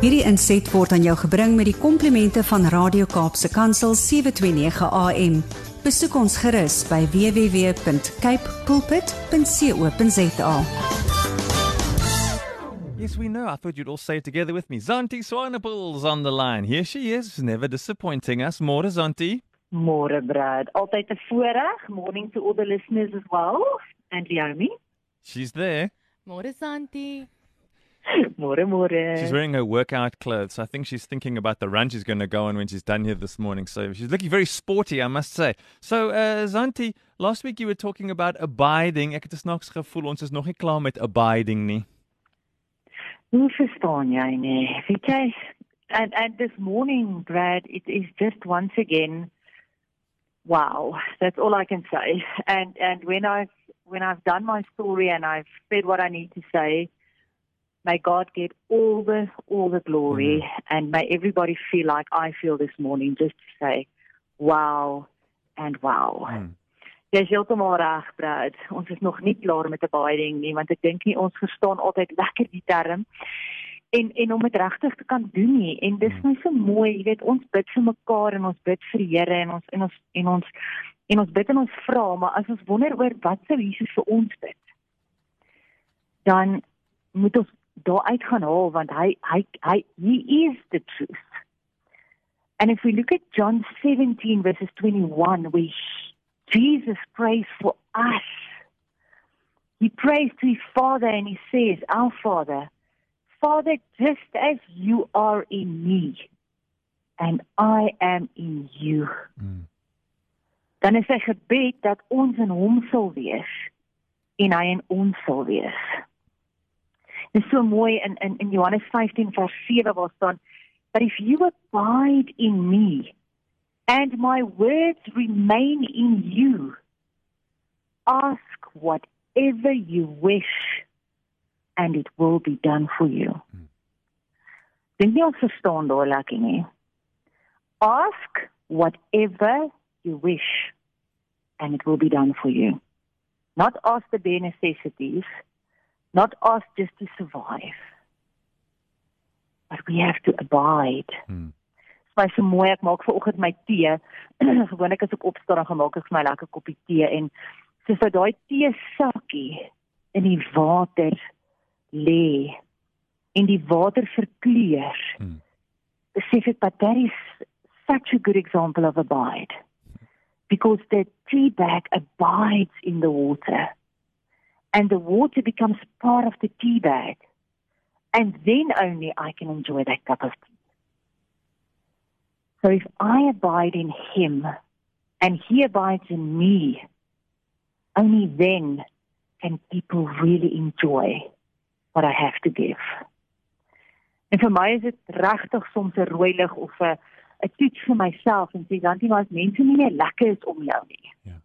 Hierdie inset word aan jou gebring met die komplimente van Radio Kaapse Kansel 729 AM. Besoek ons gerus by www.cape pulpit.co.za. Yes, we know. I thought you'd all say it together with me. Zanti Swanepoel's on the line. Here she is, never disappointing us. More Zanti. Môre Brad, altyd 'n voorreg. Morning to all the listeners as well. And Leomi. She's there. Môre Santi. Môre môre. She's wearing her workout clothes. I think she's thinking about the run she's going to go on when she's done here this morning. So she's looking very sporty, I must say. So, uh, Zanti, last week you were talking about abiding. Ek het snaaks gevoel ons is nog nie klaar met abiding nie. Hoe verstaan jy nie? Weet jy, and and this morning Brad, it is just once again wow. That's all I can say. And and when I've when I've done my story and I've said what I need to say, may God get all the all the glory mm. and may everybody feel like I feel this morning just to say wow and wow. Mm. Dis heeltemal reg, Brad. Ons is nog nie klaar met 'n baie ding nie, want ek dink nie ons verstaan altyd lekker die term en en om dit regtig te kan doen nie. En dis Hmm. nou so mooi, jy weet, ons bid vir mekaar en ons bid vir die Here en ons en ons en ons en ons bid en ons vra, maar as ons wonder oor wat sou Jesus vir ons bid, dan moet ons daar uit gaan haal want hy hy hy he is the truth. And if we look at John 17 verses 21 where Jesus prays for us. He prays to his Father and he says, Our Father, Father, just as you are in me and I am in you. Mm. Dan is sy gebed dat ons in hom sal wees en hy in ons sal wees. Dit is so mooi in in in Johannes 15 vers 7 waar staan But if you abide in me and my words remain in you, ask whatever you wish and it will be done for you. Dink nie ons verstaan daar lekker nie. Ask whatever you wish and it will be done for you. Not ask the bare necessities, not ask just to survive. But we have to abide. Mm. Dit is so mooi ek maak vanoggend my tee. Gewoonlik as ek opstaan dan gemaak ek vir my lekker koppie tee en soos dat daai tee sakkie in die water lê en die water verkleur. Mm. Besef ek but that is such a good example of abide. Because the tea bag abides in the water. And the water becomes part of the tea bag. And then only I can enjoy that cup of tea. So if I abide in him and he abides in me, only then can people really enjoy what I have to give. En vir my is dit regtig soms 'n rooi lig of 'n 'n toets vir myself en sê dan nie maar as mense nie meer lekker is om jou nie. Ja.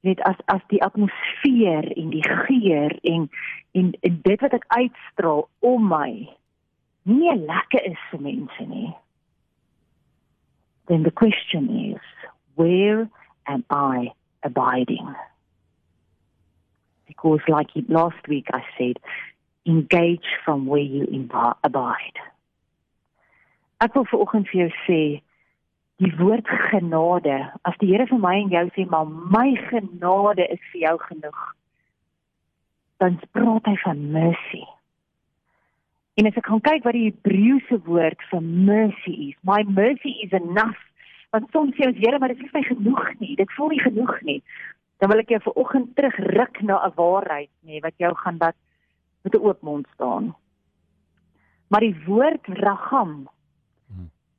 Jy weet as as die atmosfeer en die geur en en, en dit wat ek uitstraal om my nie meer lekker is vir mense nie. Then the question is, where am I abiding? Because like last week I said, engage from where you abide. Ek wil vanoggend vir jou sê die woord genade, as die Here vir my en jou sê maar my genade is vir jou genoeg, dan praat hy van mercy. En as ek gaan kyk wat die Hebreëse woord vir mercy is, my mercy is enough. Want soms sê ons Here, maar dit is nie genoeg nie. Dit voel nie genoeg nie. Dan wil ek jou vanoggend terugruk na 'n waarheid, nê, wat jou gaan dat met 'n oop mond staan. Maar die woord ragam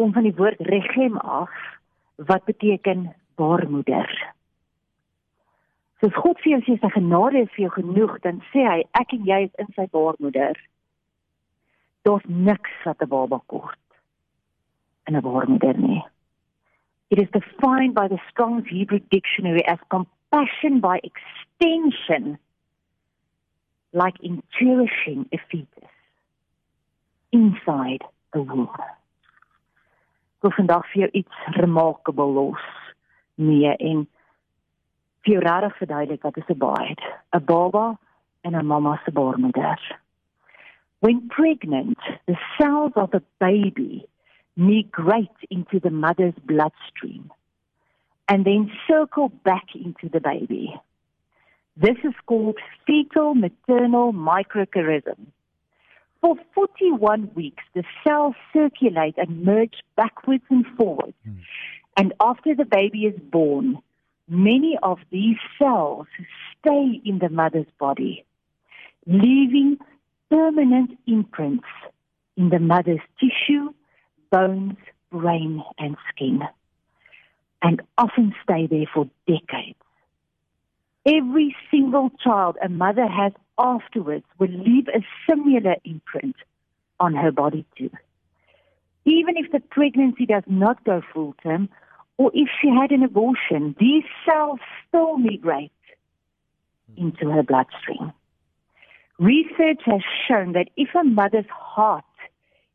kom van die woord regem af wat beteken baarmoeder. So as God vir jou sê sy genade is vir jou genoeg, dan sê hy ek en jy is in sy baarmoeder. Daar's niks wat 'n baba kort in 'n baarmoeder nie. It is defined by the Strong's Hebrew Dictionary as compassion by extension like in cherishing a fetus inside a womb. Wil vandag vir jou iets remarkable los mee en vir jou regtig verduidelik wat is 'n baard. 'n Baba in 'n mamma se baarmoeder. When pregnant, the cells of the baby migrate into the mother's bloodstream and then circle back into the baby. This is called fetal maternal microcharism. For 41 weeks, the cells circulate and merge backwards and forwards. Mm. And after the baby is born, many of these cells stay in the mother's body, leaving permanent imprints in the mother's tissue, bones, brain, and skin, and often stay there for decades. Every single child a mother has afterwards will leave a similar imprint on her body too. Even if the pregnancy does not go full term, or if she had an abortion, these cells still migrate into her bloodstream. Research has shown that if a mother's heart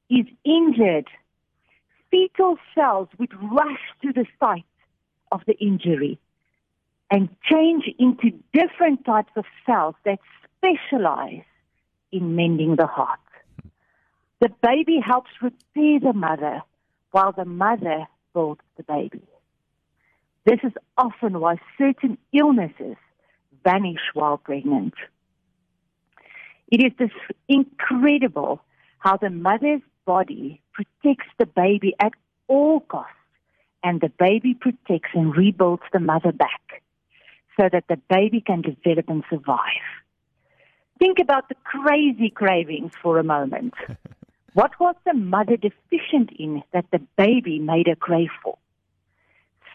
is injured, fetal cells would rush to the site of the injury and change into different types of cells that specialize in mending the heart. The baby helps repair the mother while the mother builds the baby. This is often why certain illnesses vanish while pregnant. It is this incredible how the mother's body protects the baby at all costs, and the baby protects and rebuilds the mother back so that the baby can develop and survive. Think about the crazy cravings for a moment. what was the mother deficient in that the baby made her crave for?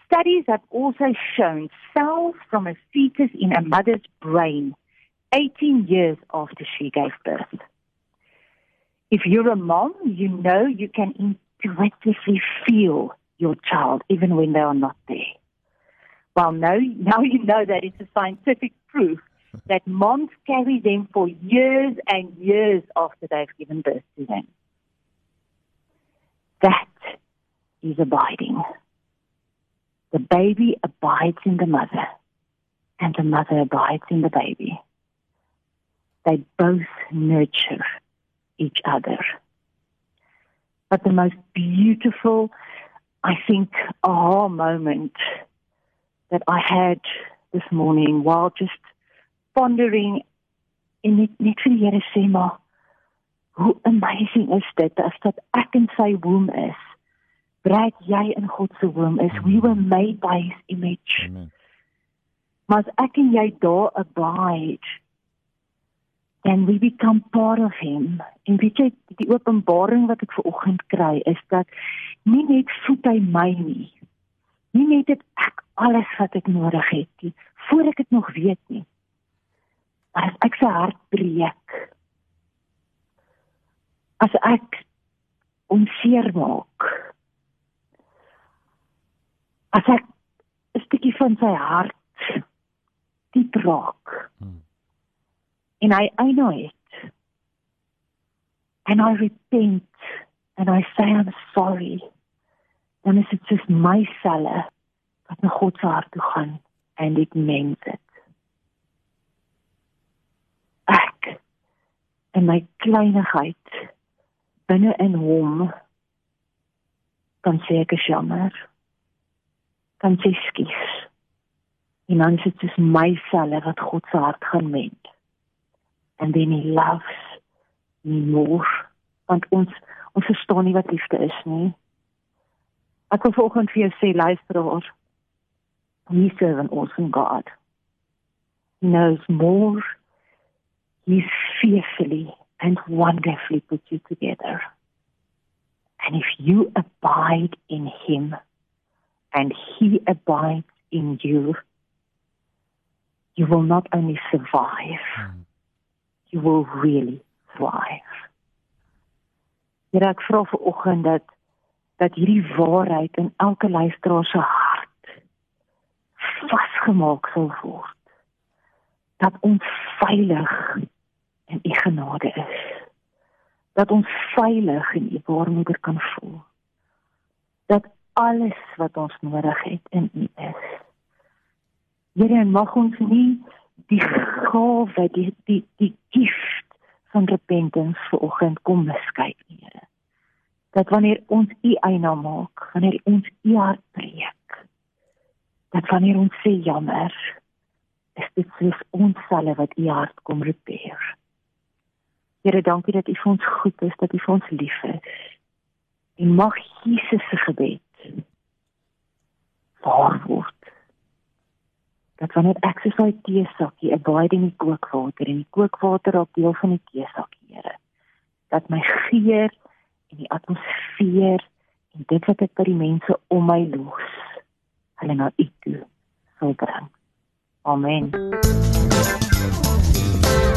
Studies have also shown cells from a fetus in a mother's brain 18 years after she gave birth. If you're a mom, you know you can intuitively feel your child even when they are not there. Well, now, now you know that it's a scientific proof that moms carry them for years and years after they've given birth to them. That is abiding. The baby abides in the mother, and the mother abides in the baby. They both nurture each other. But the most beautiful, I think, aha moment that I had this morning while just pondering en net net vir die Here sê maar hoe amazing is dit as dat ek in sy womb is. Breek jy in God se womb is. We were made by his image. Amen. Maar as ek en jy daar abide then we become part of him. En weet jy, die openbaring wat ek ver oggend kry is dat nie net voed hy my nie. Nie net dit ek alles wat ek nodig het nie, voor ek dit nog weet nie. Sy hart breek, as ek onseer maak, as ek 'n stukkie van sy hart diep raak. Hmm en hy eienaar het. And I repent and I say I'm sorry. Dan is dit soos my selle wat na God se hart toe gaan en dit mens dit. Ek en my kleinigheid binne in hom kan sê ek is jammer. Kan sê skies. En dan sit dit my selle wat God se hart gaan mend and then he loves me more want ons ons verstaan nie wat liefde is nie ek wil vanoggend vir jou sê luister oor he serve an awesome god he knows more he's fearfully and wonderfully put you together and if you abide in him and he abides in you you will not only survive mm you will really thrive. Hier ek vra vir oggend dat dat hierdie waarheid in elke luisteraar se hart vasgemaak sal word. Dat ons veilig in u genade is. Dat ons veilig in u baarmoeder kan voel. Dat alles wat ons nodig het in u is. Here, mag ons nie die gawe die die die gift van repentance vanoggend kom beskyk, Here. Dat wanneer ons U eienaar maak, wanneer ons U hart breek, dat wanneer ons sê jammer, is dit slegs ons selfe wat U hart kom repair. Here, dankie dat U vir ons goed is, dat U vir ons lief is. En mag Jesus se gebed waar word dat wanneer ek soos daai teesakkie baie in kookwater en die kookwater op deel van die teesakkie, Here, dat my geur en die atmosfeer en dit wat ek by die mense om my los, hulle na U toe sal bring. Amen.